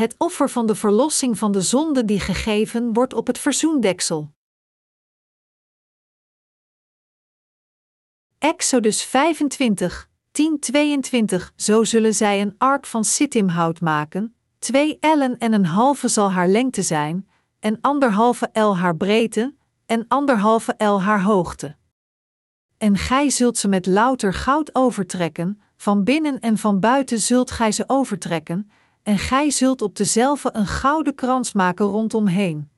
het offer van de verlossing van de zonde die gegeven wordt op het verzoendeksel. Exodus 25, 10-22 Zo zullen zij een ark van sittimhout maken, twee ellen en een halve zal haar lengte zijn, en anderhalve el haar breedte, en anderhalve el haar hoogte. En gij zult ze met louter goud overtrekken, van binnen en van buiten zult gij ze overtrekken, en gij zult op dezelfde een gouden krans maken rondomheen.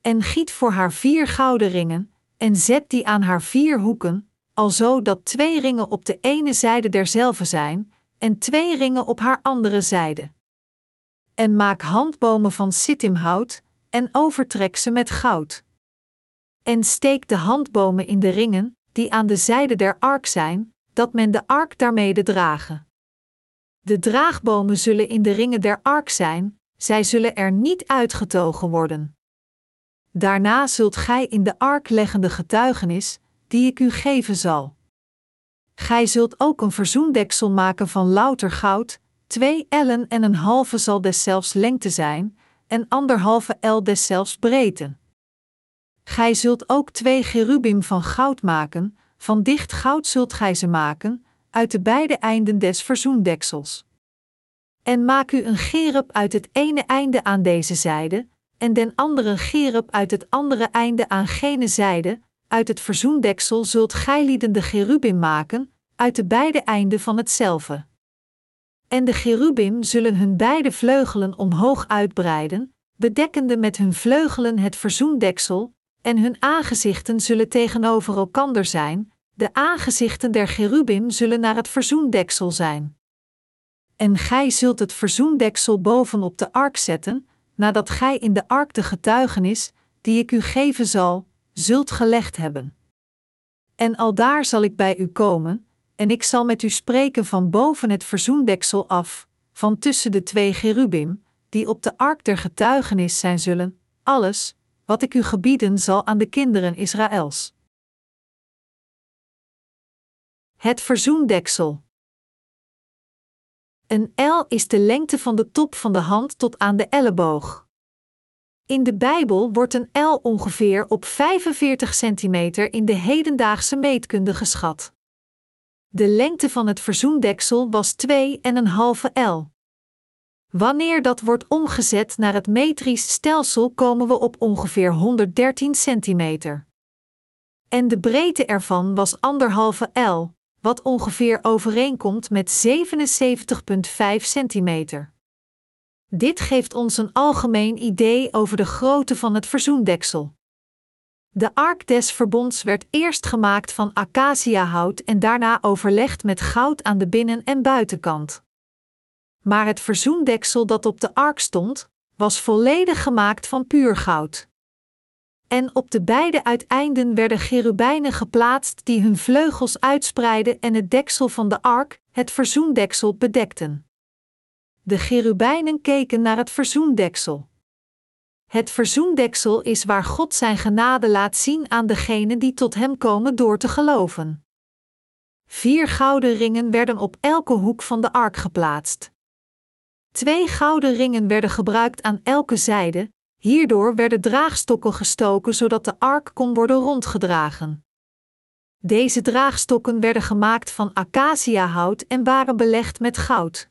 En giet voor haar vier gouden ringen, en zet die aan haar vier hoeken, alzo dat twee ringen op de ene zijde derzelve zijn, en twee ringen op haar andere zijde. En maak handbomen van sittimhout, en overtrek ze met goud. En steek de handbomen in de ringen, die aan de zijde der ark zijn, dat men de ark daarmede dragen. De draagbomen zullen in de ringen der ark zijn, zij zullen er niet uitgetogen worden. Daarna zult gij in de ark leggen de getuigenis, die ik u geven zal. Gij zult ook een verzoendeksel maken van louter goud, twee ellen en een halve zal deszelfs lengte zijn, en anderhalve el deszelfs breedte. Gij zult ook twee cherubim van goud maken, van dicht goud zult gij ze maken, uit de beide einden des verzoendeksels. En maak u een gerub uit het ene einde aan deze zijde, en den andere gerub uit het andere einde aan gene zijde, uit het verzoendeksel zult gij lieden de cherubim maken, uit de beide einden van hetzelfde. En de cherubim zullen hun beide vleugelen omhoog uitbreiden, bedekkende met hun vleugelen het verzoendeksel, en hun aangezichten zullen tegenover elkander zijn, de aangezichten der cherubim zullen naar het verzoendeksel zijn. En gij zult het verzoendeksel bovenop de ark zetten, nadat gij in de ark de getuigenis, die ik u geven zal, zult gelegd hebben. En aldaar zal ik bij u komen, en ik zal met u spreken van boven het verzoendeksel af, van tussen de twee cherubim, die op de ark der getuigenis zijn zullen, alles, wat ik u gebieden zal aan de kinderen Israëls. Het verzoendeksel. Een L is de lengte van de top van de hand tot aan de elleboog. In de Bijbel wordt een L ongeveer op 45 centimeter in de hedendaagse meetkunde geschat. De lengte van het verzoendeksel was 2,5 L. Wanneer dat wordt omgezet naar het metrisch stelsel komen we op ongeveer 113 centimeter. En de breedte ervan was 1,5 L, wat ongeveer overeenkomt met 77,5 centimeter. Dit geeft ons een algemeen idee over de grootte van het verzoendeksel. De ark des verbonds werd eerst gemaakt van acaciahout en daarna overlegd met goud aan de binnen- en buitenkant. Maar het verzoendeksel dat op de ark stond, was volledig gemaakt van puur goud. En op de beide uiteinden werden cherubijnen geplaatst die hun vleugels uitspreidden en het deksel van de ark, het verzoendeksel, bedekten. De cherubijnen keken naar het verzoendeksel. Het verzoendeksel is waar God zijn genade laat zien aan degenen die tot hem komen door te geloven. Vier gouden ringen werden op elke hoek van de ark geplaatst. Twee gouden ringen werden gebruikt aan elke zijde, hierdoor werden draagstokken gestoken zodat de ark kon worden rondgedragen. Deze draagstokken werden gemaakt van acaciahout en waren belegd met goud.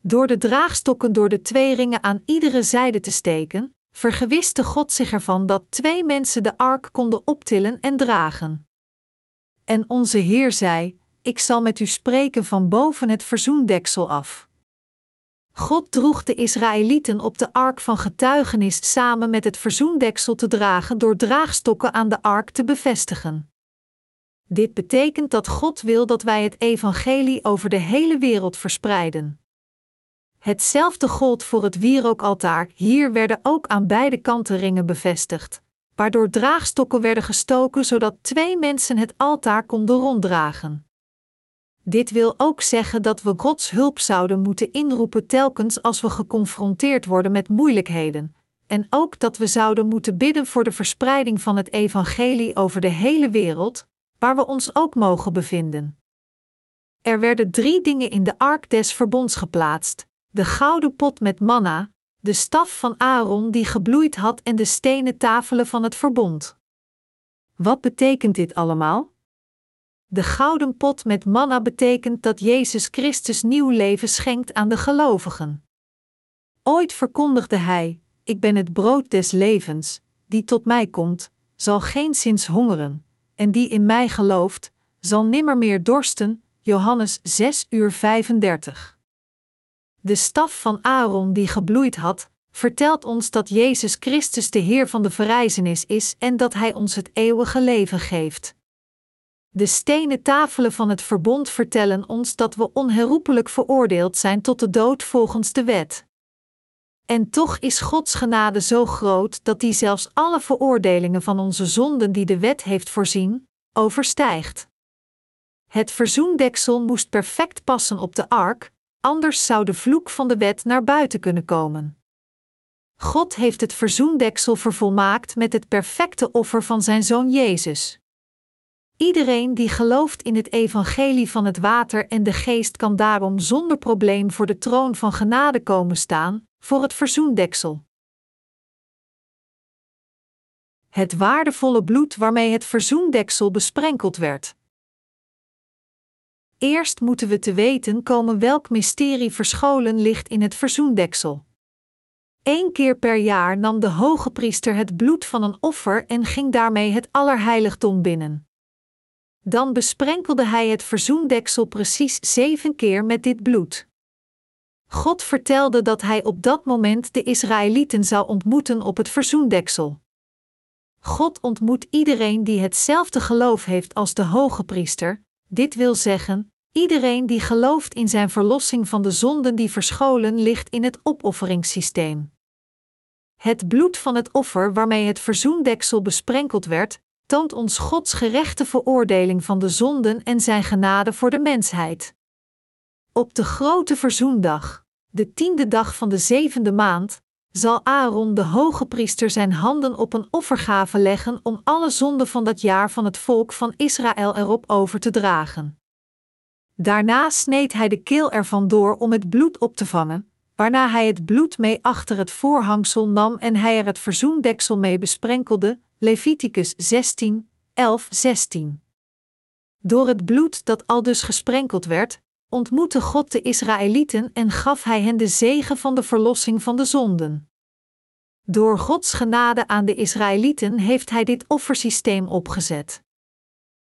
Door de draagstokken door de twee ringen aan iedere zijde te steken, vergewiste God zich ervan dat twee mensen de ark konden optillen en dragen. En onze Heer zei: Ik zal met u spreken van boven het verzoendeksel af. God droeg de Israëlieten op de ark van getuigenis samen met het verzoendeksel te dragen door draagstokken aan de ark te bevestigen. Dit betekent dat God wil dat wij het evangelie over de hele wereld verspreiden. Hetzelfde gold voor het wierookaltaar, hier werden ook aan beide kanten ringen bevestigd, waardoor draagstokken werden gestoken zodat twee mensen het altaar konden ronddragen. Dit wil ook zeggen dat we Gods hulp zouden moeten inroepen telkens als we geconfronteerd worden met moeilijkheden, en ook dat we zouden moeten bidden voor de verspreiding van het evangelie over de hele wereld, waar we ons ook mogen bevinden. Er werden drie dingen in de ark des verbonds geplaatst: de gouden pot met manna, de staf van Aaron die gebloeid had en de stenen tafelen van het verbond. Wat betekent dit allemaal? De gouden pot met manna betekent dat Jezus Christus nieuw leven schenkt aan de gelovigen. Ooit verkondigde hij: Ik ben het brood des levens, die tot mij komt, zal geen zins hongeren, en die in mij gelooft, zal nimmer meer dorsten. Johannes 6 uur 35. De staf van Aaron die gebloeid had, vertelt ons dat Jezus Christus de Heer van de verrijzenis is en dat Hij ons het eeuwige leven geeft. De stenen tafelen van het verbond vertellen ons dat we onherroepelijk veroordeeld zijn tot de dood volgens de wet. En toch is Gods genade zo groot dat die zelfs alle veroordelingen van onze zonden die de wet heeft voorzien, overstijgt. Het verzoendeksel moest perfect passen op de ark, anders zou de vloek van de wet naar buiten kunnen komen. God heeft het verzoendeksel vervolmaakt met het perfecte offer van zijn zoon Jezus. Iedereen die gelooft in het evangelie van het water en de geest kan daarom zonder probleem voor de troon van genade komen staan, voor het verzoendeksel. Het waardevolle bloed waarmee het verzoendeksel besprenkeld werd. Eerst moeten we te weten komen welk mysterie verscholen ligt in het verzoendeksel. Eén keer per jaar nam de hoge priester het bloed van een offer en ging daarmee het allerheiligdom binnen. Dan besprenkelde hij het verzoendeksel precies zeven keer met dit bloed. God vertelde dat hij op dat moment de Israëlieten zou ontmoeten op het verzoendeksel. God ontmoet iedereen die hetzelfde geloof heeft als de hoge priester, dit wil zeggen, iedereen die gelooft in zijn verlossing van de zonden die verscholen ligt in het opofferingssysteem. Het bloed van het offer waarmee het verzoendeksel besprenkeld werd, toont ons Gods gerechte veroordeling van de zonden en zijn genade voor de mensheid. Op de grote verzoendag, de tiende dag van de zevende maand, zal Aaron de hoge priester zijn handen op een offergave leggen om alle zonden van dat jaar van het volk van Israël erop over te dragen. Daarna sneed hij de keel ervan door om het bloed op te vangen, waarna hij het bloed mee achter het voorhangsel nam en hij er het verzoendeksel mee besprenkelde, Leviticus 16, 11, 16. Door het bloed dat al dus gesprenkeld werd, ontmoette God de Israëlieten en gaf hij hen de zegen van de verlossing van de zonden. Door Gods genade aan de Israëlieten heeft hij dit offersysteem opgezet.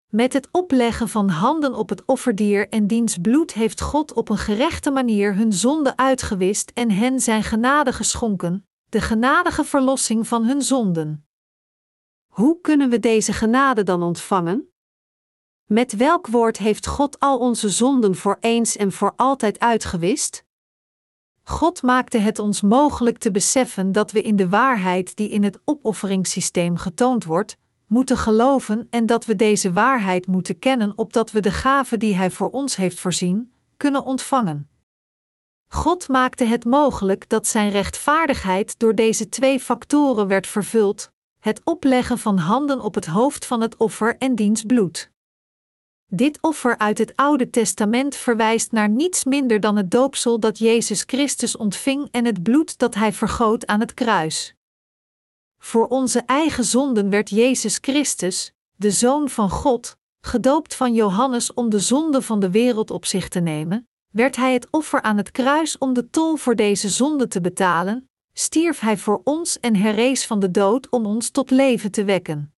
Met het opleggen van handen op het offerdier en diens bloed heeft God op een gerechte manier hun zonde uitgewist en hen zijn genade geschonken, de genadige verlossing van hun zonden. Hoe kunnen we deze genade dan ontvangen? Met welk woord heeft God al onze zonden voor eens en voor altijd uitgewist? God maakte het ons mogelijk te beseffen dat we in de waarheid die in het opofferingssysteem getoond wordt, moeten geloven en dat we deze waarheid moeten kennen opdat we de gave die Hij voor ons heeft voorzien, kunnen ontvangen. God maakte het mogelijk dat Zijn rechtvaardigheid door deze twee factoren werd vervuld: het opleggen van handen op het hoofd van het offer en diens bloed. Dit offer uit het Oude Testament verwijst naar niets minder dan het doopsel dat Jezus Christus ontving en het bloed dat Hij vergoot aan het kruis. Voor onze eigen zonden werd Jezus Christus, de Zoon van God, gedoopt van Johannes om de zonde van de wereld op zich te nemen, werd Hij het offer aan het kruis om de tol voor deze zonde te betalen, stierf Hij voor ons en herrees van de dood om ons tot leven te wekken.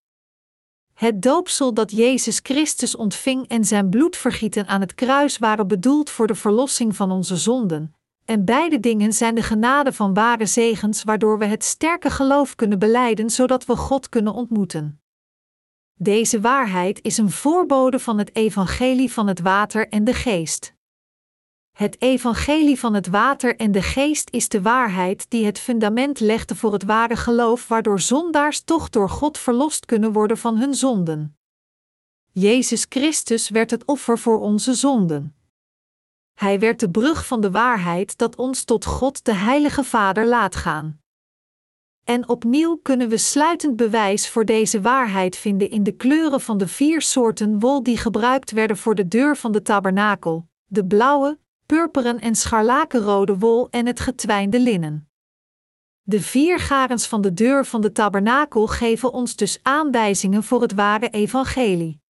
Het doopsel dat Jezus Christus ontving en zijn bloedvergieten aan het kruis waren bedoeld voor de verlossing van onze zonden, en beide dingen zijn de genade van ware zegens waardoor we het sterke geloof kunnen beleiden zodat we God kunnen ontmoeten. Deze waarheid is een voorbode van het evangelie van het water en de geest. Het evangelie van het water en de geest is de waarheid die het fundament legde voor het ware geloof waardoor zondaars toch door God verlost kunnen worden van hun zonden. Jezus Christus werd het offer voor onze zonden. Hij werd de brug van de waarheid dat ons tot God de Heilige Vader laat gaan. En opnieuw kunnen we sluitend bewijs voor deze waarheid vinden in de kleuren van de vier soorten wol die gebruikt werden voor de deur van de tabernakel: de blauwe, purperen en scharlakenrode wol en het getwijnde linnen. De vier garens van de deur van de tabernakel geven ons dus aanwijzingen voor het ware evangelie.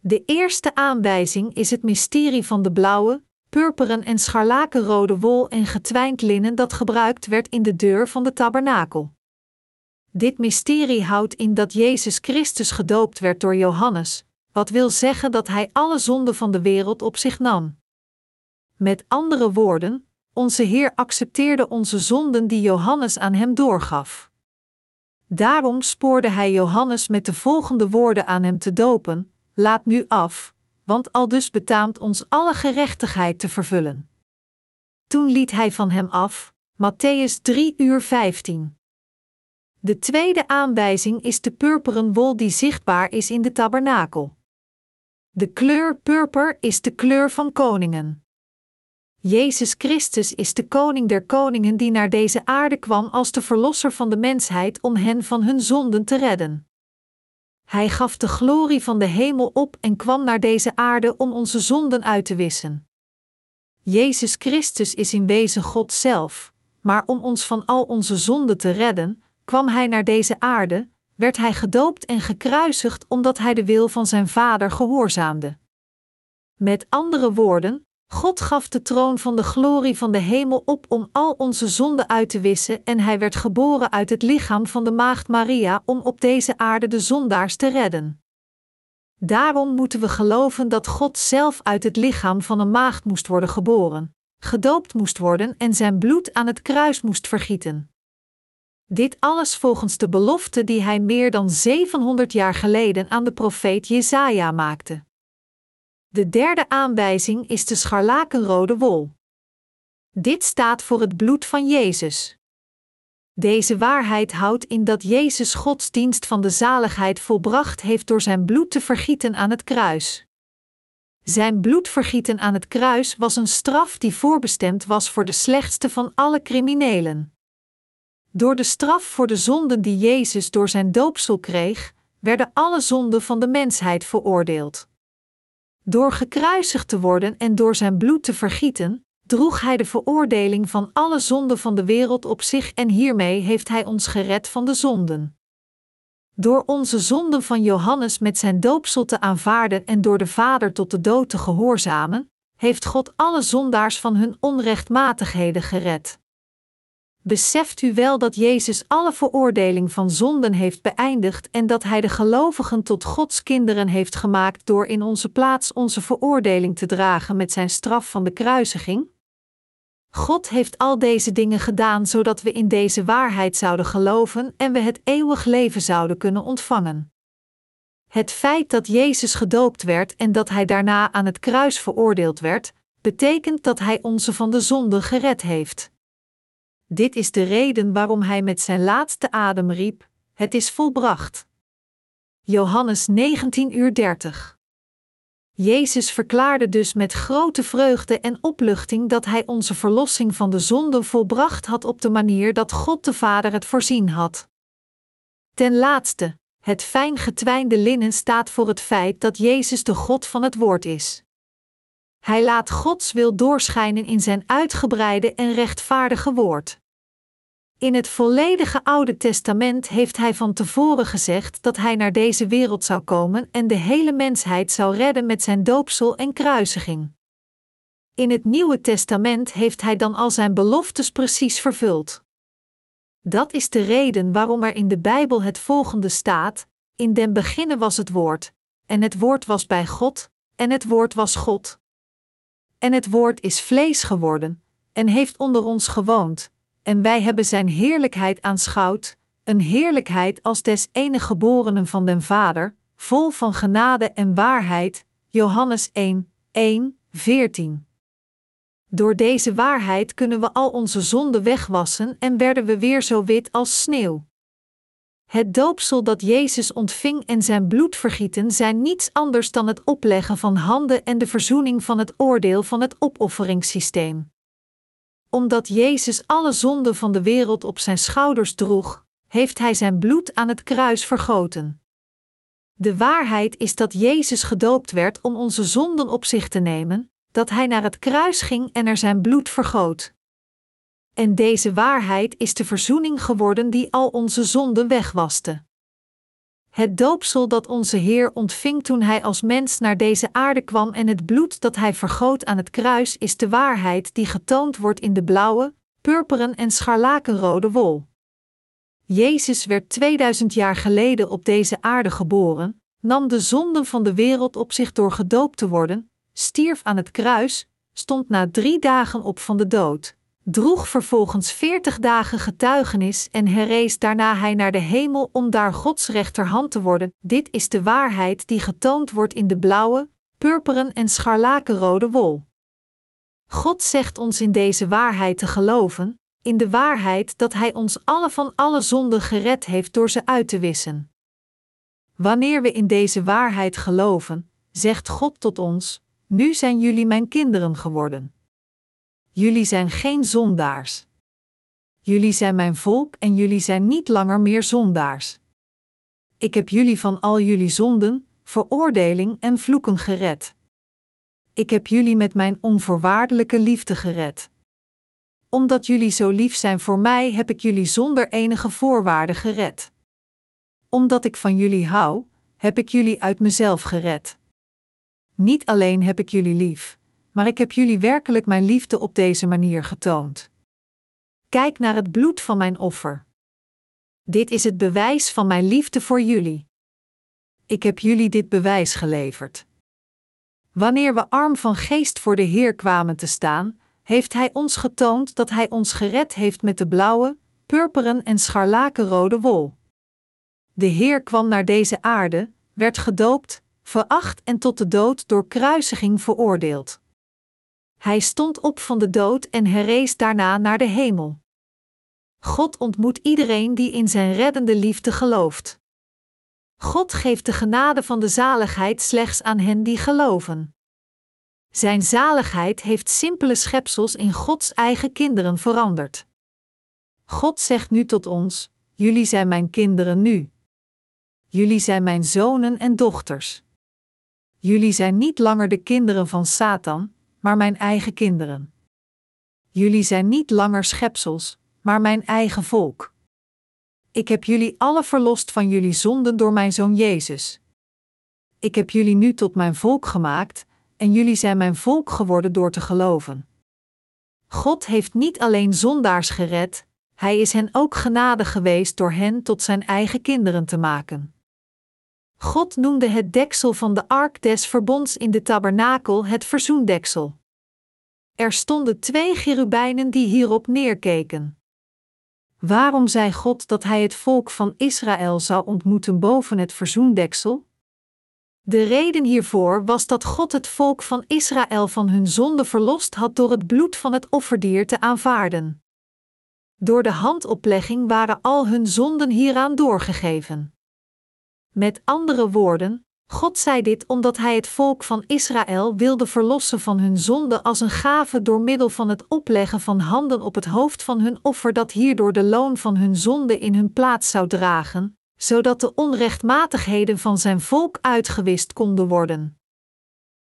De eerste aanwijzing is het mysterie van de blauwe, purperen en scharlakenrode wol en getwijnd linnen dat gebruikt werd in de deur van de tabernakel. Dit mysterie houdt in dat Jezus Christus gedoopt werd door Johannes, wat wil zeggen dat hij alle zonden van de wereld op zich nam. Met andere woorden, onze Heer accepteerde onze zonden die Johannes aan hem doorgaf. Daarom spoorde hij Johannes met de volgende woorden aan hem te dopen: Laat nu af, want al dus betaamt ons alle gerechtigheid te vervullen. Toen liet hij van hem af, Matthäus 3 uur 15. De tweede aanwijzing is de purperen wol die zichtbaar is in de tabernakel. De kleur purper is de kleur van koningen. Jezus Christus is de koning der koningen die naar deze aarde kwam als de verlosser van de mensheid om hen van hun zonden te redden. Hij gaf de glorie van de hemel op en kwam naar deze aarde om onze zonden uit te wissen. Jezus Christus is in wezen God zelf, maar om ons van al onze zonden te redden, kwam Hij naar deze aarde, werd Hij gedoopt en gekruisigd omdat Hij de wil van Zijn Vader gehoorzaamde. Met andere woorden, God gaf de troon van de glorie van de hemel op om al onze zonden uit te wissen en hij werd geboren uit het lichaam van de maagd Maria om op deze aarde de zondaars te redden. Daarom moeten we geloven dat God zelf uit het lichaam van een maagd moest worden geboren, gedoopt moest worden en zijn bloed aan het kruis moest vergieten. Dit alles volgens de belofte die hij meer dan 700 jaar geleden aan de profeet Jesaja maakte. De derde aanwijzing is de scharlakenrode wol. Dit staat voor het bloed van Jezus. Deze waarheid houdt in dat Jezus Gods dienst van de zaligheid volbracht heeft door zijn bloed te vergieten aan het kruis. Zijn bloed vergieten aan het kruis was een straf die voorbestemd was voor de slechtste van alle criminelen. Door de straf voor de zonden die Jezus door zijn doopsel kreeg, werden alle zonden van de mensheid veroordeeld. Door gekruisigd te worden en door zijn bloed te vergieten, droeg hij de veroordeling van alle zonden van de wereld op zich en hiermee heeft hij ons gered van de zonden. Door onze zonden van Johannes met zijn doopsel te aanvaarden en door de Vader tot de dood te gehoorzamen, heeft God alle zondaars van hun onrechtmatigheden gered. Beseft u wel dat Jezus alle veroordeling van zonden heeft beëindigd en dat Hij de gelovigen tot Gods kinderen heeft gemaakt door in onze plaats onze veroordeling te dragen met Zijn straf van de kruisiging? God heeft al deze dingen gedaan zodat we in deze waarheid zouden geloven en we het eeuwig leven zouden kunnen ontvangen. Het feit dat Jezus gedoopt werd en dat Hij daarna aan het kruis veroordeeld werd, betekent dat Hij onze van de zonde gered heeft. Dit is de reden waarom hij met zijn laatste adem riep: Het is volbracht. Johannes 19 uur 30. Jezus verklaarde dus met grote vreugde en opluchting dat hij onze verlossing van de zonde volbracht had op de manier dat God de Vader het voorzien had. Ten laatste, het fijn getwijnde linnen staat voor het feit dat Jezus de God van het Woord is. Hij laat Gods wil doorschijnen in zijn uitgebreide en rechtvaardige woord. In het volledige Oude Testament heeft hij van tevoren gezegd dat hij naar deze wereld zou komen en de hele mensheid zou redden met zijn doopsel en kruisiging. In het Nieuwe Testament heeft hij dan al zijn beloftes precies vervuld. Dat is de reden waarom er in de Bijbel het volgende staat: In den beginnen was het Woord, en het Woord was bij God, en het Woord was God. En het woord is vlees geworden, en heeft onder ons gewoond, en wij hebben zijn heerlijkheid aanschouwd, een heerlijkheid als des enige geborenen van den Vader, vol van genade en waarheid. Johannes 1, 1, 14. Door deze waarheid kunnen we al onze zonden wegwassen en werden we weer zo wit als sneeuw. Het doopsel dat Jezus ontving en zijn bloed vergieten zijn niets anders dan het opleggen van handen en de verzoening van het oordeel van het opofferingssysteem. Omdat Jezus alle zonden van de wereld op zijn schouders droeg, heeft hij zijn bloed aan het kruis vergoten. De waarheid is dat Jezus gedoopt werd om onze zonden op zich te nemen, dat hij naar het kruis ging en er zijn bloed vergoot. En deze waarheid is de verzoening geworden die al onze zonden wegwaste. Het doopsel dat onze Heer ontving toen Hij als mens naar deze aarde kwam en het bloed dat Hij vergoot aan het kruis is de waarheid die getoond wordt in de blauwe, purperen en scharlakenrode wol. Jezus werd 2000 jaar geleden op deze aarde geboren, nam de zonden van de wereld op zich door gedoopt te worden, stierf aan het kruis, stond na drie dagen op van de dood, droeg vervolgens veertig dagen getuigenis en herrees daarna hij naar de hemel om daar Gods rechterhand te worden. Dit is de waarheid die getoond wordt in de blauwe, purperen en scharlakenrode wol. God zegt ons in deze waarheid te geloven, in de waarheid dat Hij ons alle van alle zonden gered heeft door ze uit te wissen. Wanneer we in deze waarheid geloven, zegt God tot ons: Nu zijn jullie mijn kinderen geworden. Jullie zijn geen zondaars. Jullie zijn mijn volk en jullie zijn niet langer meer zondaars. Ik heb jullie van al jullie zonden, veroordeling en vloeken gered. Ik heb jullie met mijn onvoorwaardelijke liefde gered. Omdat jullie zo lief zijn voor mij, heb ik jullie zonder enige voorwaarde gered. Omdat ik van jullie hou, heb ik jullie uit mezelf gered. Niet alleen heb ik jullie lief, maar ik heb jullie werkelijk mijn liefde op deze manier getoond. Kijk naar het bloed van mijn offer. Dit is het bewijs van mijn liefde voor jullie. Ik heb jullie dit bewijs geleverd. Wanneer we arm van geest voor de Heer kwamen te staan, heeft Hij ons getoond dat Hij ons gered heeft met de blauwe, purperen en scharlakenrode wol. De Heer kwam naar deze aarde, werd gedoopt, veracht en tot de dood door kruisiging veroordeeld. Hij stond op van de dood en herrees daarna naar de hemel. God ontmoet iedereen die in zijn reddende liefde gelooft. God geeft de genade van de zaligheid slechts aan hen die geloven. Zijn zaligheid heeft simpele schepsels in Gods eigen kinderen veranderd. God zegt nu tot ons: Jullie zijn mijn kinderen nu. Jullie zijn mijn zonen en dochters. Jullie zijn niet langer de kinderen van Satan, maar mijn eigen kinderen. Jullie zijn niet langer schepsels, maar mijn eigen volk. Ik heb jullie alle verlost van jullie zonden door mijn zoon Jezus. Ik heb jullie nu tot mijn volk gemaakt, en jullie zijn mijn volk geworden door te geloven. God heeft niet alleen zondaars gered, hij is hen ook genade geweest door hen tot zijn eigen kinderen te maken. God noemde het deksel van de ark des verbonds in de tabernakel het verzoendeksel. Er stonden twee cherubijnen die hierop neerkeken. Waarom zei God dat hij het volk van Israël zou ontmoeten boven het verzoendeksel? De reden hiervoor was dat God het volk van Israël van hun zonde verlost had door het bloed van het offerdier te aanvaarden. Door de handoplegging waren al hun zonden hieraan doorgegeven. Met andere woorden, God zei dit omdat Hij het volk van Israël wilde verlossen van hun zonde als een gave door middel van het opleggen van handen op het hoofd van hun offer dat hierdoor de loon van hun zonde in hun plaats zou dragen, zodat de onrechtmatigheden van zijn volk uitgewist konden worden.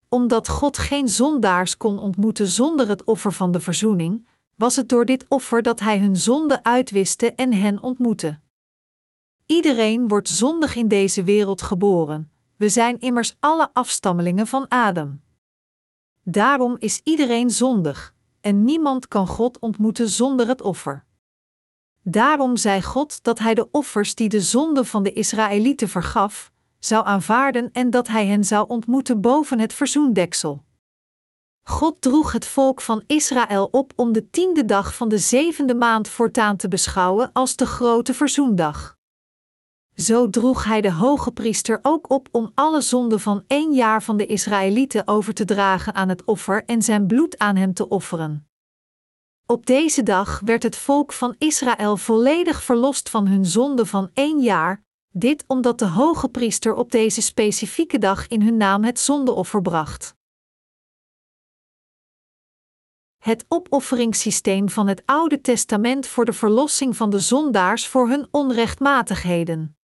Omdat God geen zondaars kon ontmoeten zonder het offer van de verzoening, was het door dit offer dat Hij hun zonde uitwiste en hen ontmoette. Iedereen wordt zondig in deze wereld geboren. We zijn immers alle afstammelingen van Adam. Daarom is iedereen zondig, en niemand kan God ontmoeten zonder het offer. Daarom zei God dat Hij de offers die de zonde van de Israëlieten vergaf, zou aanvaarden en dat Hij hen zou ontmoeten boven het verzoendeksel. God droeg het volk van Israël op om de tiende dag van de zevende maand voortaan te beschouwen als de grote verzoendag. Zo droeg hij de hoge priester ook op om alle zonden van één jaar van de Israëlieten over te dragen aan het offer en zijn bloed aan hem te offeren. Op deze dag werd het volk van Israël volledig verlost van hun zonde van één jaar, dit omdat de hoge priester op deze specifieke dag in hun naam het zondeoffer bracht. Het opofferingssysteem van het Oude Testament voor de verlossing van de zondaars voor hun onrechtmatigheden.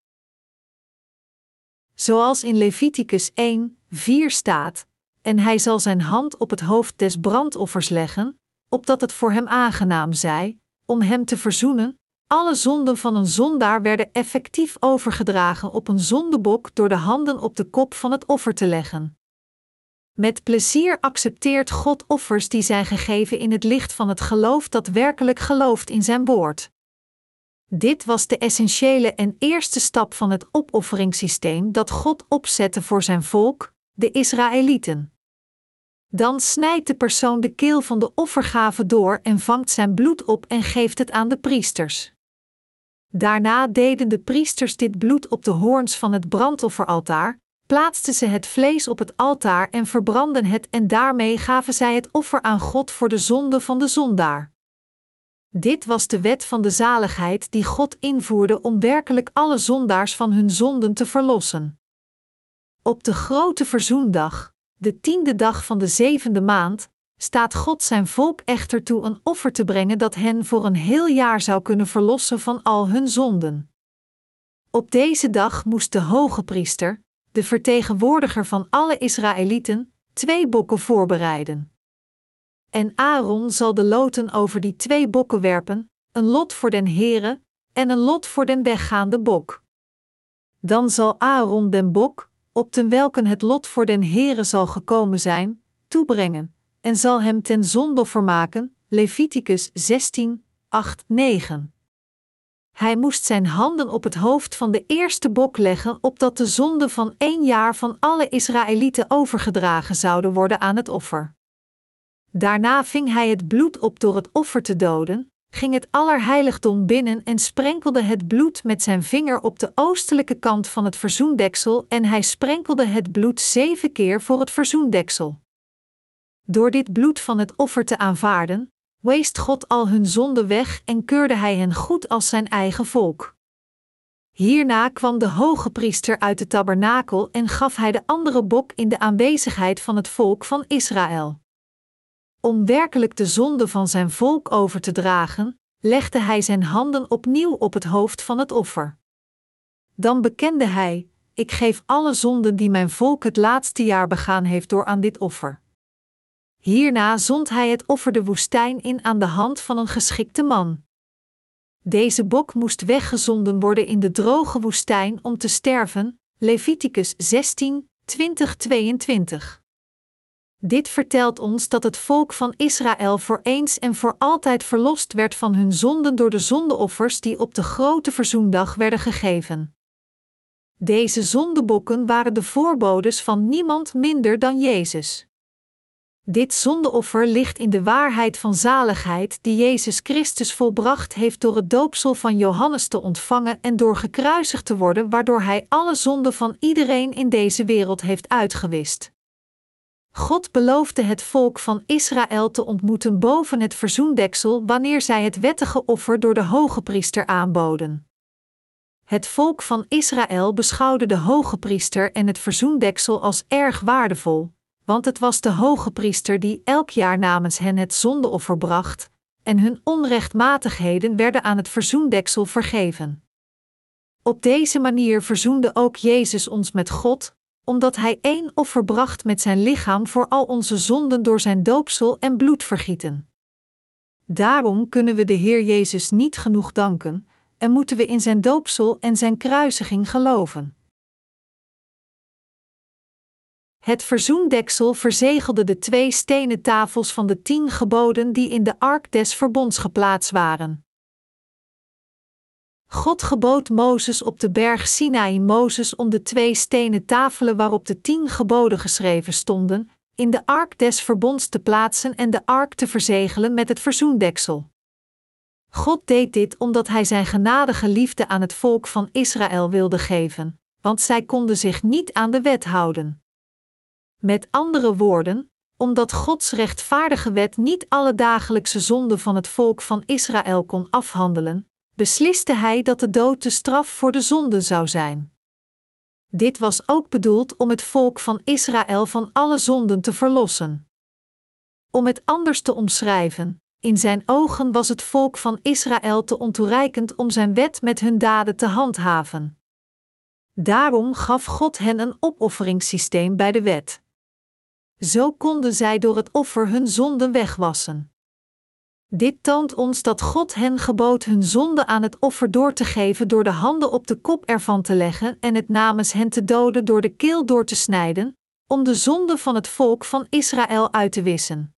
Zoals in Leviticus 1, 4 staat: en hij zal zijn hand op het hoofd des brandoffers leggen, opdat het voor hem aangenaam zij, om hem te verzoenen. Alle zonden van een zondaar werden effectief overgedragen op een zondebok door de handen op de kop van het offer te leggen. Met plezier accepteert God offers die zijn gegeven in het licht van het geloof dat werkelijk gelooft in zijn woord. Dit was de essentiële en eerste stap van het opofferingssysteem dat God opzette voor zijn volk, de Israëlieten. Dan snijdt de persoon de keel van de offergave door en vangt zijn bloed op en geeft het aan de priesters. Daarna deden de priesters dit bloed op de hoorns van het brandofferaltaar, plaatsten ze het vlees op het altaar en verbrandden het en daarmee gaven zij het offer aan God voor de zonde van de zondaar. Dit was de wet van de zaligheid die God invoerde om werkelijk alle zondaars van hun zonden te verlossen. Op de grote verzoendag, de tiende dag van de zevende maand, staat God zijn volk echter toe een offer te brengen dat hen voor een heel jaar zou kunnen verlossen van al hun zonden. Op deze dag moest de hoge priester, de vertegenwoordiger van alle Israëlieten, twee bokken voorbereiden. En Aaron zal de loten over die twee bokken werpen, een lot voor den Here en een lot voor den weggaande bok. Dan zal Aaron den bok, op ten welken het lot voor den Here zal gekomen zijn, toebrengen, en zal hem ten zondoffer maken. Leviticus 16, 8, 9. Hij moest zijn handen op het hoofd van de eerste bok leggen, opdat de zonden van één jaar van alle Israëlieten overgedragen zouden worden aan het offer. Daarna ving hij het bloed op door het offer te doden, ging het allerheiligdom binnen en sprenkelde het bloed met zijn vinger op de oostelijke kant van het verzoendeksel en hij sprenkelde het bloed zeven keer voor het verzoendeksel. Door dit bloed van het offer te aanvaarden, weest God al hun zonde weg en keurde hij hen goed als zijn eigen volk. Hierna kwam de hoge priester uit de tabernakel en gaf hij de andere bok in de aanwezigheid van het volk van Israël. Om werkelijk de zonde van zijn volk over te dragen, legde hij zijn handen opnieuw op het hoofd van het offer. Dan bekende hij: Ik geef alle zonden die mijn volk het laatste jaar begaan heeft door aan dit offer. Hierna zond hij het offer de woestijn in aan de hand van een geschikte man. Deze bok moest weggezonden worden in de droge woestijn om te sterven. Leviticus 16, 20, 22. Dit vertelt ons dat het volk van Israël voor eens en voor altijd verlost werd van hun zonden door de zondeoffers die op de grote verzoendag werden gegeven. Deze zondebokken waren de voorbodes van niemand minder dan Jezus. Dit zondeoffer ligt in de waarheid van zaligheid die Jezus Christus volbracht heeft door het doopsel van Johannes te ontvangen en door gekruisigd te worden, waardoor hij alle zonden van iedereen in deze wereld heeft uitgewist. God beloofde het volk van Israël te ontmoeten boven het verzoendeksel wanneer zij het wettige offer door de hoge priester aanboden. Het volk van Israël beschouwde de hoge priester en het verzoendeksel als erg waardevol, want het was de hoge priester die elk jaar namens hen het zondeoffer bracht, en hun onrechtmatigheden werden aan het verzoendeksel vergeven. Op deze manier verzoende ook Jezus ons met God, omdat Hij één offer bracht met zijn lichaam voor al onze zonden door zijn doopsel en bloedvergieten. Daarom kunnen we de Heer Jezus niet genoeg danken en moeten we in zijn doopsel en zijn kruisiging geloven. Het verzoendeksel verzegelde de twee stenen tafels van de tien geboden die in de ark des verbonds geplaatst waren. God gebood Mozes op de berg Sinaï Mozes om de twee stenen tafelen waarop de tien geboden geschreven stonden, in de ark des verbonds te plaatsen en de ark te verzegelen met het verzoendeksel. God deed dit omdat Hij Zijn genadige liefde aan het volk van Israël wilde geven, want zij konden zich niet aan de wet houden. Met andere woorden, omdat Gods rechtvaardige wet niet alle dagelijkse zonden van het volk van Israël kon afhandelen, besliste hij dat de dood de straf voor de zonde zou zijn. Dit was ook bedoeld om het volk van Israël van alle zonden te verlossen. Om het anders te omschrijven, in zijn ogen was het volk van Israël te ontoereikend om zijn wet met hun daden te handhaven. Daarom gaf God hen een opofferingssysteem bij de wet. Zo konden zij door het offer hun zonden wegwassen. Dit toont ons dat God hen gebood hun zonde aan het offer door te geven door de handen op de kop ervan te leggen en het namens hen te doden door de keel door te snijden, om de zonde van het volk van Israël uit te wissen.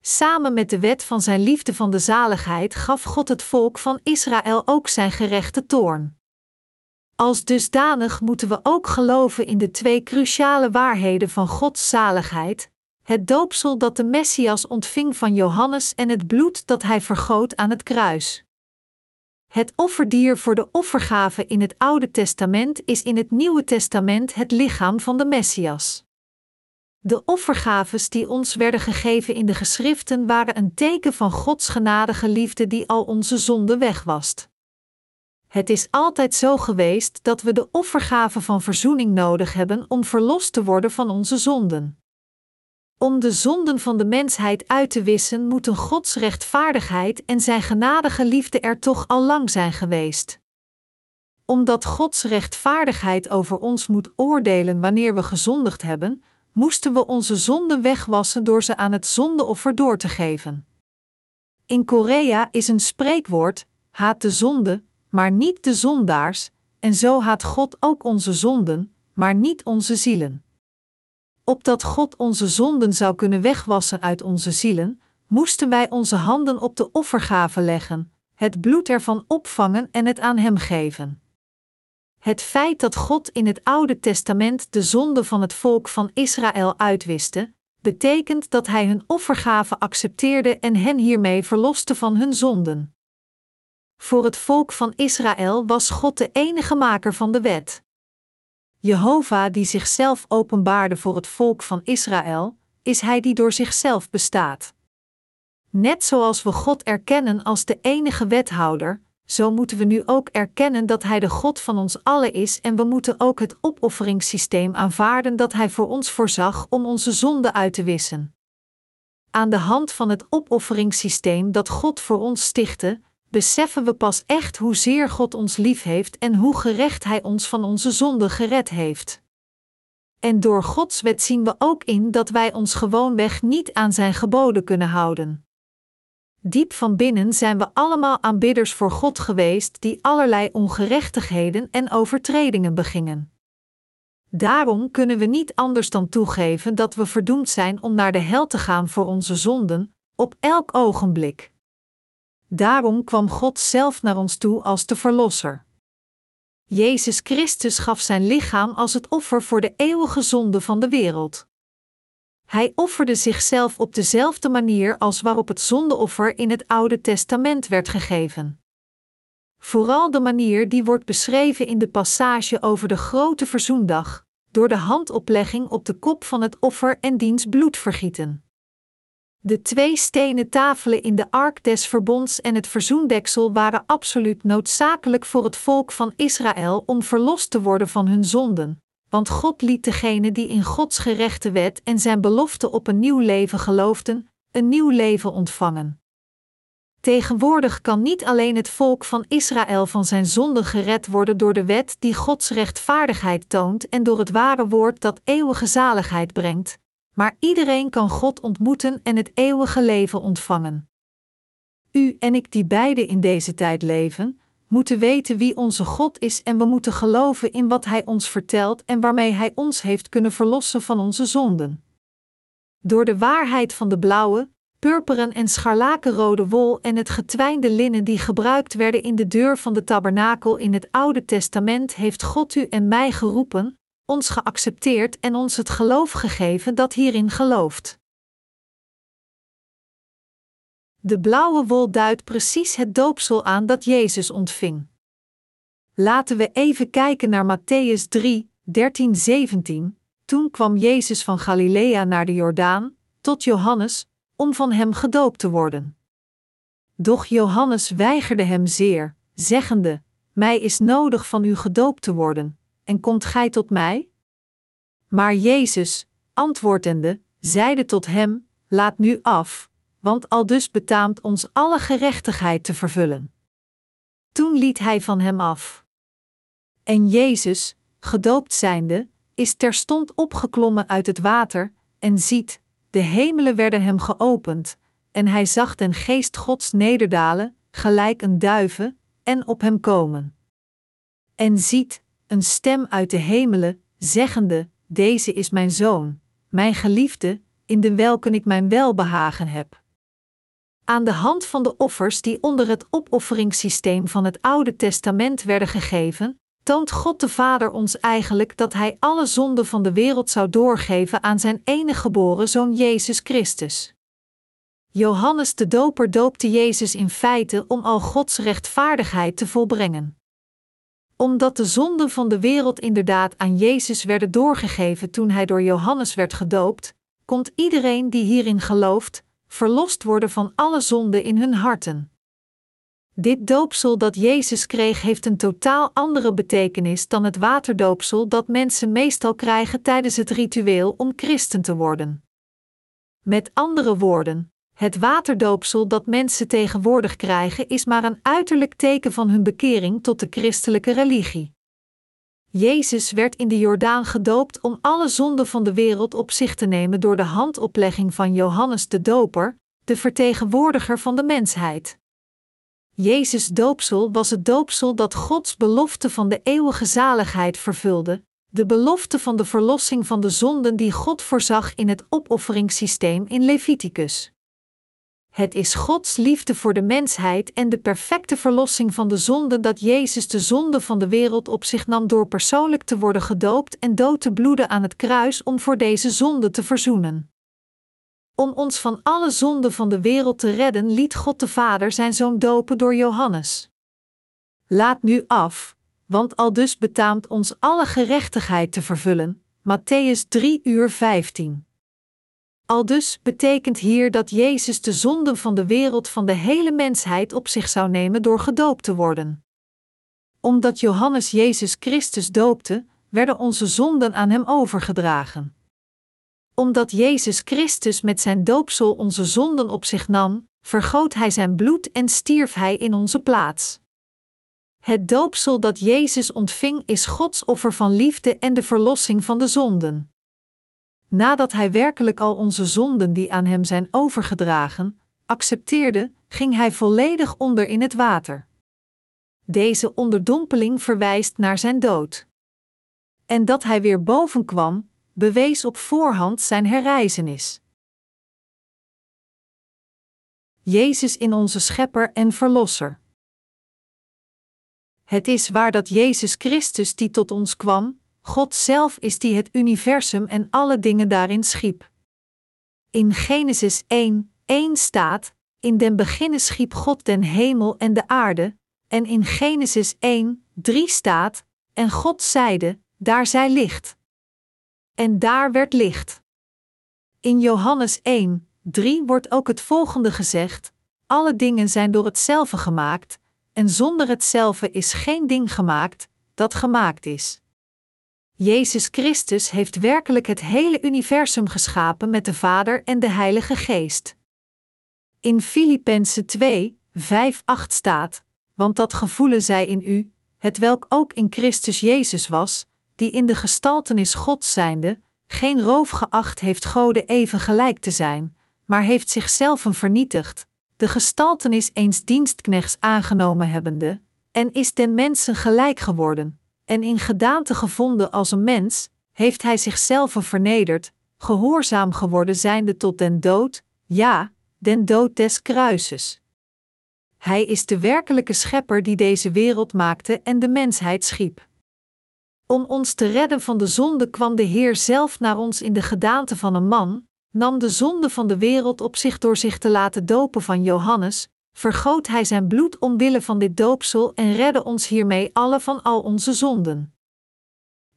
Samen met de wet van zijn liefde van de zaligheid gaf God het volk van Israël ook zijn gerechte toorn. Als dusdanig moeten we ook geloven in de twee cruciale waarheden van Gods zaligheid: het doopsel dat de Messias ontving van Johannes en het bloed dat hij vergoot aan het kruis. Het offerdier voor de offergave in het Oude Testament is in het Nieuwe Testament het lichaam van de Messias. De offergaves die ons werden gegeven in de geschriften waren een teken van Gods genadige liefde die al onze zonden wegwast. Het is altijd zo geweest dat we de offergave van verzoening nodig hebben om verlost te worden van onze zonden. Om de zonden van de mensheid uit te wissen, moeten Gods rechtvaardigheid en zijn genadige liefde er toch al lang zijn geweest. Omdat Gods rechtvaardigheid over ons moet oordelen wanneer we gezondigd hebben, moesten we onze zonden wegwassen door ze aan het zondeoffer door te geven. In Korea is een spreekwoord: haat de zonde, maar niet de zondaars, en zo haat God ook onze zonden, maar niet onze zielen. Opdat God onze zonden zou kunnen wegwassen uit onze zielen, moesten wij onze handen op de offergave leggen, het bloed ervan opvangen en het aan Hem geven. Het feit dat God in het Oude Testament de zonde van het volk van Israël uitwiste, betekent dat Hij hun offergave accepteerde en hen hiermee verloste van hun zonden. Voor het volk van Israël was God de enige maker van de wet. Jehovah die zichzelf openbaarde voor het volk van Israël, is Hij die door zichzelf bestaat. Net zoals we God erkennen als de enige wethouder, zo moeten we nu ook erkennen dat Hij de God van ons allen is en we moeten ook het opofferingssysteem aanvaarden dat Hij voor ons voorzag om onze zonden uit te wissen. Aan de hand van het opofferingssysteem dat God voor ons stichtte, beseffen we pas echt hoezeer God ons lief heeft en hoe gerecht Hij ons van onze zonden gered heeft. En door Gods wet zien we ook in dat wij ons gewoonweg niet aan Zijn geboden kunnen houden. Diep van binnen zijn we allemaal aanbidders voor God geweest die allerlei ongerechtigheden en overtredingen begingen. Daarom kunnen we niet anders dan toegeven dat we verdoemd zijn om naar de hel te gaan voor onze zonden, op elk ogenblik. Daarom kwam God zelf naar ons toe als de Verlosser. Jezus Christus gaf zijn lichaam als het offer voor de eeuwige zonde van de wereld. Hij offerde zichzelf op dezelfde manier als waarop het zondeoffer in het Oude Testament werd gegeven. Vooral de manier die wordt beschreven in de passage over de grote verzoendag, door de handoplegging op de kop van het offer en diens bloed vergieten. De twee stenen tafelen in de ark des verbonds en het verzoendeksel waren absoluut noodzakelijk voor het volk van Israël om verlost te worden van hun zonden, want God liet degenen die in Gods gerechte wet en zijn belofte op een nieuw leven geloofden, een nieuw leven ontvangen. Tegenwoordig kan niet alleen het volk van Israël van zijn zonde gered worden door de wet die Gods rechtvaardigheid toont en door het ware woord dat eeuwige zaligheid brengt, maar iedereen kan God ontmoeten en het eeuwige leven ontvangen. U en ik die beide in deze tijd leven, moeten weten wie onze God is en we moeten geloven in wat Hij ons vertelt en waarmee Hij ons heeft kunnen verlossen van onze zonden. Door de waarheid van de blauwe, purperen en scharlakenrode wol en het getwijnde linnen die gebruikt werden in de deur van de tabernakel in het Oude Testament heeft God u en mij geroepen, ons geaccepteerd en ons het geloof gegeven dat hierin gelooft. De blauwe wol duidt precies het doopsel aan dat Jezus ontving. Laten we even kijken naar Matthäus 3, 13, 17. Toen kwam Jezus van Galilea naar de Jordaan, tot Johannes, om van hem gedoopt te worden. Doch Johannes weigerde hem zeer, zeggende: Mij is nodig van u gedoopt te worden, en komt gij tot mij? Maar Jezus, antwoordende, zeide tot hem: Laat nu af, want aldus betaamt ons alle gerechtigheid te vervullen. Toen liet hij van hem af. En Jezus, gedoopt zijnde, is terstond opgeklommen uit het water, En ziet, de hemelen werden hem geopend, en hij zag den geest Gods nederdalen, gelijk een duiven, en op hem komen. En ziet, een stem uit de hemelen, zeggende: Deze is mijn zoon, mijn geliefde, in de welke ik mijn welbehagen heb. Aan de hand van de offers die onder het opofferingssysteem van het Oude Testament werden gegeven, toont God de Vader ons eigenlijk dat Hij alle zonden van de wereld zou doorgeven aan Zijn enige geboren Zoon Jezus Christus. Johannes de Doper doopte Jezus in feite om al Gods rechtvaardigheid te volbrengen. Omdat de zonden van de wereld inderdaad aan Jezus werden doorgegeven toen hij door Johannes werd gedoopt, komt iedereen die hierin gelooft, verlost worden van alle zonden in hun harten. Dit doopsel dat Jezus kreeg heeft een totaal andere betekenis dan het waterdoopsel dat mensen meestal krijgen tijdens het ritueel om christen te worden. Met andere woorden, het waterdoopsel dat mensen tegenwoordig krijgen is maar een uiterlijk teken van hun bekering tot de christelijke religie. Jezus werd in de Jordaan gedoopt om alle zonden van de wereld op zich te nemen door de handoplegging van Johannes de Doper, de vertegenwoordiger van de mensheid. Jezus' doopsel was het doopsel dat Gods belofte van de eeuwige zaligheid vervulde, de belofte van de verlossing van de zonden die God voorzag in het opofferingssysteem in Leviticus. Het is Gods liefde voor de mensheid en de perfecte verlossing van de zonde dat Jezus de zonde van de wereld op zich nam door persoonlijk te worden gedoopt en dood te bloeden aan het kruis om voor deze zonde te verzoenen. Om ons van alle zonden van de wereld te redden, liet God de Vader zijn zoon dopen door Johannes. Laat nu af, want al dus betaamt ons alle gerechtigheid te vervullen. Matthäus 3 uur 15. Al dus betekent hier dat Jezus de zonden van de wereld van de hele mensheid op zich zou nemen door gedoopt te worden. Omdat Johannes Jezus Christus doopte, werden onze zonden aan hem overgedragen. Omdat Jezus Christus met zijn doopsel onze zonden op zich nam, vergoot hij zijn bloed en stierf hij in onze plaats. Het doopsel dat Jezus ontving is Gods offer van liefde en de verlossing van de zonden nadat hij werkelijk al onze zonden die aan hem zijn overgedragen, accepteerde, ging hij volledig onder in het water. Deze onderdompeling verwijst naar zijn dood. En dat hij weer boven kwam, bewees op voorhand zijn herrijzenis. Jezus in onze Schepper en Verlosser. Het is waar dat Jezus Christus die tot ons kwam, God zelf is die het universum en alle dingen daarin schiep. In Genesis 1, 1 staat: In den beginnen schiep God den hemel en de aarde, en in Genesis 1, 3 staat: En God zeide: Daar zij licht. En daar werd licht. In Johannes 1, 3 wordt ook het volgende gezegd: Alle dingen zijn door hetzelfde gemaakt, en zonder hetzelfde is geen ding gemaakt dat gemaakt is. Jezus Christus heeft werkelijk het hele universum geschapen met de Vader en de Heilige Geest. In Filippenzen 2, 5, 8 staat: Want dat gevoelen zij in u, het welk ook in Christus Jezus was, die in de gestaltenis God zijnde, geen roof geacht heeft Gode even gelijk te zijn, maar heeft zichzelf vernietigd, de gestaltenis eens dienstknechts aangenomen hebbende, en is den mensen gelijk geworden en in gedaante gevonden als een mens, heeft hij zichzelf vernederd, gehoorzaam geworden zijnde tot den dood, ja, den dood des kruises. Hij is de werkelijke schepper die deze wereld maakte en de mensheid schiep. Om ons te redden van de zonde kwam de Heer zelf naar ons in de gedaante van een man, nam de zonde van de wereld op zich door zich te laten dopen van Johannes, vergoot Hij zijn bloed omwille van dit doopsel en redde ons hiermee alle van al onze zonden.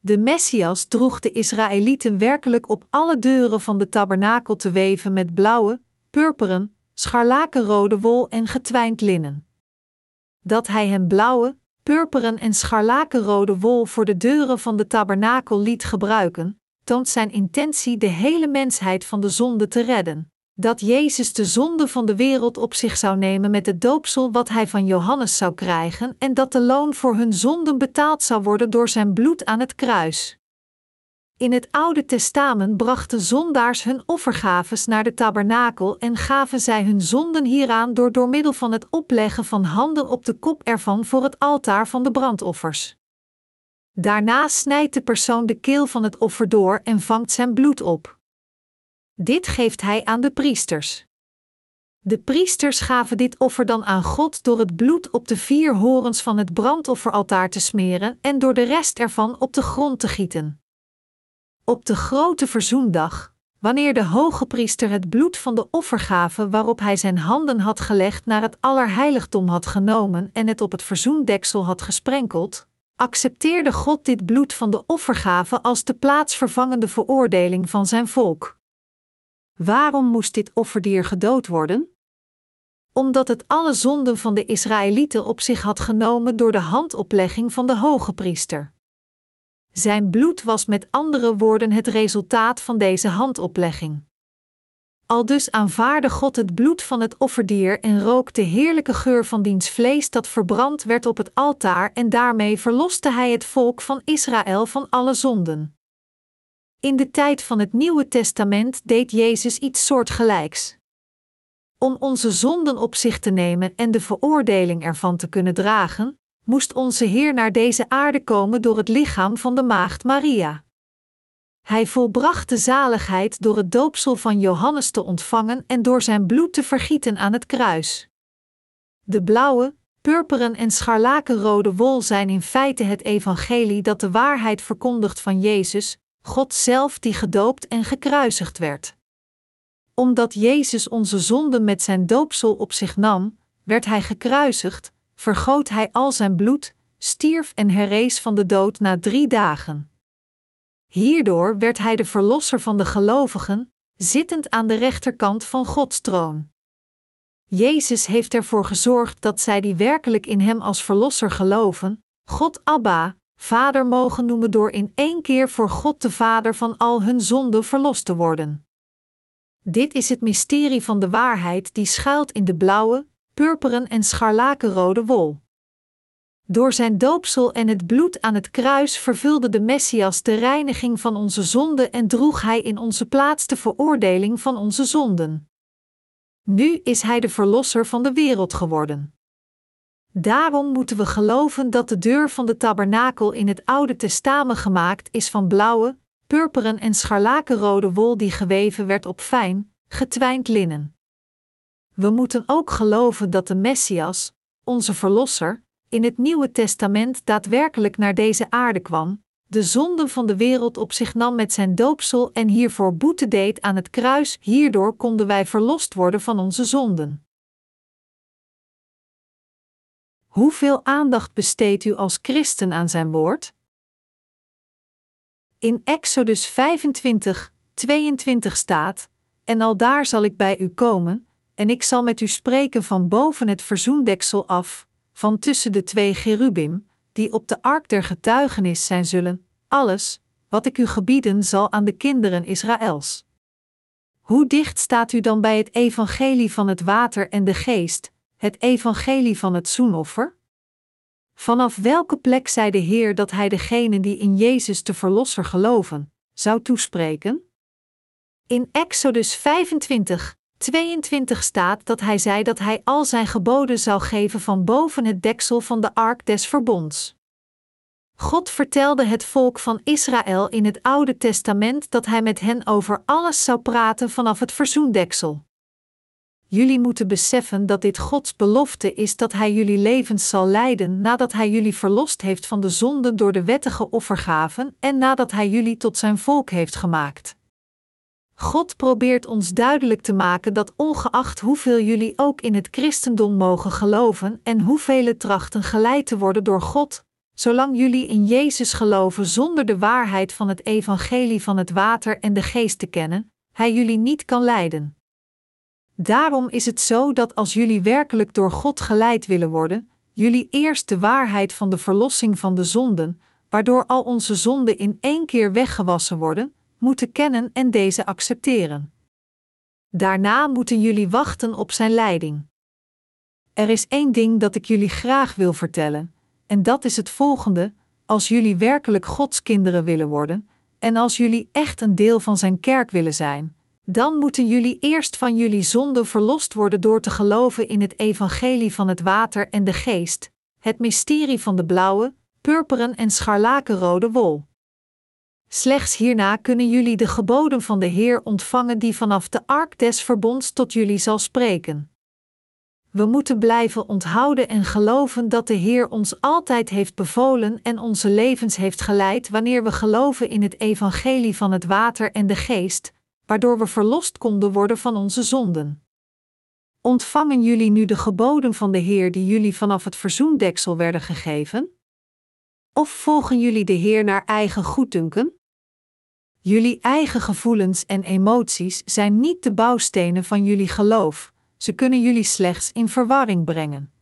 De Messias droeg de Israëlieten werkelijk op alle deuren van de tabernakel te weven met blauwe, purperen, scharlakenrode wol en getwijnd linnen. Dat hij hem blauwe, purperen en scharlakenrode wol voor de deuren van de tabernakel liet gebruiken, toont zijn intentie de hele mensheid van de zonde te redden dat Jezus de zonde van de wereld op zich zou nemen met het doopsel wat hij van Johannes zou krijgen en dat de loon voor hun zonden betaald zou worden door zijn bloed aan het kruis. In het Oude Testament brachten zondaars hun offergaves naar de tabernakel en gaven zij hun zonden hieraan door door middel van het opleggen van handen op de kop ervan voor het altaar van de brandoffers. Daarna snijdt de persoon de keel van het offer door en vangt zijn bloed op. Dit geeft hij aan de priesters. De priesters gaven dit offer dan aan God door het bloed op de vier horens van het brandofferaltaar te smeren en door de rest ervan op de grond te gieten. Op de grote verzoendag, wanneer de hoge priester het bloed van de offergave waarop hij zijn handen had gelegd naar het allerheiligdom had genomen en het op het verzoendeksel had gesprenkeld, accepteerde God dit bloed van de offergave als de plaatsvervangende veroordeling van zijn volk. Waarom moest dit offerdier gedood worden? Omdat het alle zonden van de Israëlieten op zich had genomen door de handoplegging van de hoge priester. Zijn bloed was met andere woorden het resultaat van deze handoplegging. Aldus aanvaarde God het bloed van het offerdier en rook de heerlijke geur van diens vlees dat verbrand werd op het altaar en daarmee verloste hij het volk van Israël van alle zonden. In de tijd van het Nieuwe Testament deed Jezus iets soortgelijks. Om onze zonden op zich te nemen en de veroordeling ervan te kunnen dragen, moest onze Heer naar deze aarde komen door het lichaam van de Maagd Maria. Hij volbracht de zaligheid door het doopsel van Johannes te ontvangen en door zijn bloed te vergieten aan het kruis. De blauwe, purperen en scharlakenrode wol zijn in feite het evangelie dat de waarheid verkondigt van Jezus, God zelf die gedoopt en gekruisigd werd. Omdat Jezus onze zonden met zijn doopsel op zich nam, werd hij gekruisigd, vergoot hij al zijn bloed, stierf en herrees van de dood na drie dagen. Hierdoor werd hij de verlosser van de gelovigen, zittend aan de rechterkant van Gods troon. Jezus heeft ervoor gezorgd dat zij die werkelijk in Hem als verlosser geloven, God Abba, Vader mogen noemen door in één keer voor God de Vader van al hun zonden verlost te worden. Dit is het mysterie van de waarheid die schuilt in de blauwe, purperen en scharlakenrode wol. Door zijn doopsel en het bloed aan het kruis vervulde de Messias de reiniging van onze zonden en droeg hij in onze plaats de veroordeling van onze zonden. Nu is hij de verlosser van de wereld geworden. Daarom moeten we geloven dat de deur van de tabernakel in het Oude Testament gemaakt is van blauwe, purperen en scharlakenrode wol die geweven werd op fijn, getwijnd linnen. We moeten ook geloven dat de Messias, onze Verlosser, in het Nieuwe Testament daadwerkelijk naar deze aarde kwam, de zonden van de wereld op zich nam met zijn doopsel en hiervoor boete deed aan het kruis, hierdoor konden wij verlost worden van onze zonden. Hoeveel aandacht besteedt u als christen aan zijn woord? In Exodus 25, 22 staat: En al daar zal ik bij u komen, en ik zal met u spreken van boven het verzoendeksel af, van tussen de twee cherubim, die op de ark der getuigenis zijn zullen, alles, wat ik u gebieden zal aan de kinderen Israëls. Hoe dicht staat u dan bij het evangelie van het water en de geest, het evangelie van het zoenoffer? Vanaf welke plek zei de Heer dat Hij degenen die in Jezus de Verlosser geloven, zou toespreken? In Exodus 25, 22 staat dat hij zei dat hij al zijn geboden zou geven van boven het deksel van de ark des verbonds. God vertelde het volk van Israël in het Oude Testament dat hij met hen over alles zou praten vanaf het verzoendeksel. Jullie moeten beseffen dat dit Gods belofte is dat Hij jullie levens zal leiden nadat Hij jullie verlost heeft van de zonden door de wettige offergaven en nadat Hij jullie tot Zijn volk heeft gemaakt. God probeert ons duidelijk te maken dat ongeacht hoeveel jullie ook in het christendom mogen geloven en hoeveel trachten geleid te worden door God, zolang jullie in Jezus geloven zonder de waarheid van het evangelie van het water en de geest te kennen, Hij jullie niet kan leiden. Daarom is het zo dat als jullie werkelijk door God geleid willen worden, jullie eerst de waarheid van de verlossing van de zonden, waardoor al onze zonden in één keer weggewassen worden, moeten kennen en deze accepteren. Daarna moeten jullie wachten op zijn leiding. Er is één ding dat ik jullie graag wil vertellen, en dat is het volgende: als jullie werkelijk Gods kinderen willen worden, En als jullie echt een deel van zijn kerk willen zijn, dan moeten jullie eerst van jullie zonde verlost worden door te geloven in het evangelie van het water en de geest, het mysterie van de blauwe, purperen en scharlakenrode wol. Slechts hierna kunnen jullie de geboden van de Heer ontvangen die vanaf de ark des verbonds tot jullie zal spreken. We moeten blijven onthouden en geloven dat de Heer ons altijd heeft bevolen en onze levens heeft geleid wanneer we geloven in het evangelie van het water en de geest, waardoor we verlost konden worden van onze zonden. Ontvangen jullie nu de geboden van de Heer die jullie vanaf het verzoendeksel werden gegeven? Of volgen jullie de Heer naar eigen goeddunken? Jullie eigen gevoelens en emoties zijn niet de bouwstenen van jullie geloof, ze kunnen jullie slechts in verwarring brengen.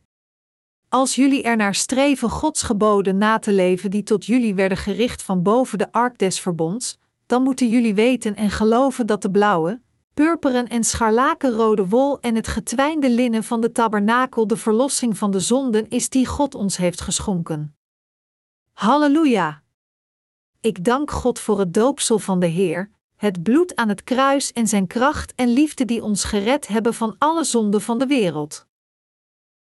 Als jullie er naar streven Gods geboden na te leven die tot jullie werden gericht van boven de ark des verbonds, dan moeten jullie weten en geloven dat de blauwe, purperen en scharlakenrode wol en het getwijnde linnen van de tabernakel de verlossing van de zonden is die God ons heeft geschonken. Halleluja! Ik dank God voor het doopsel van de Heer, het bloed aan het kruis en zijn kracht en liefde die ons gered hebben van alle zonden van de wereld.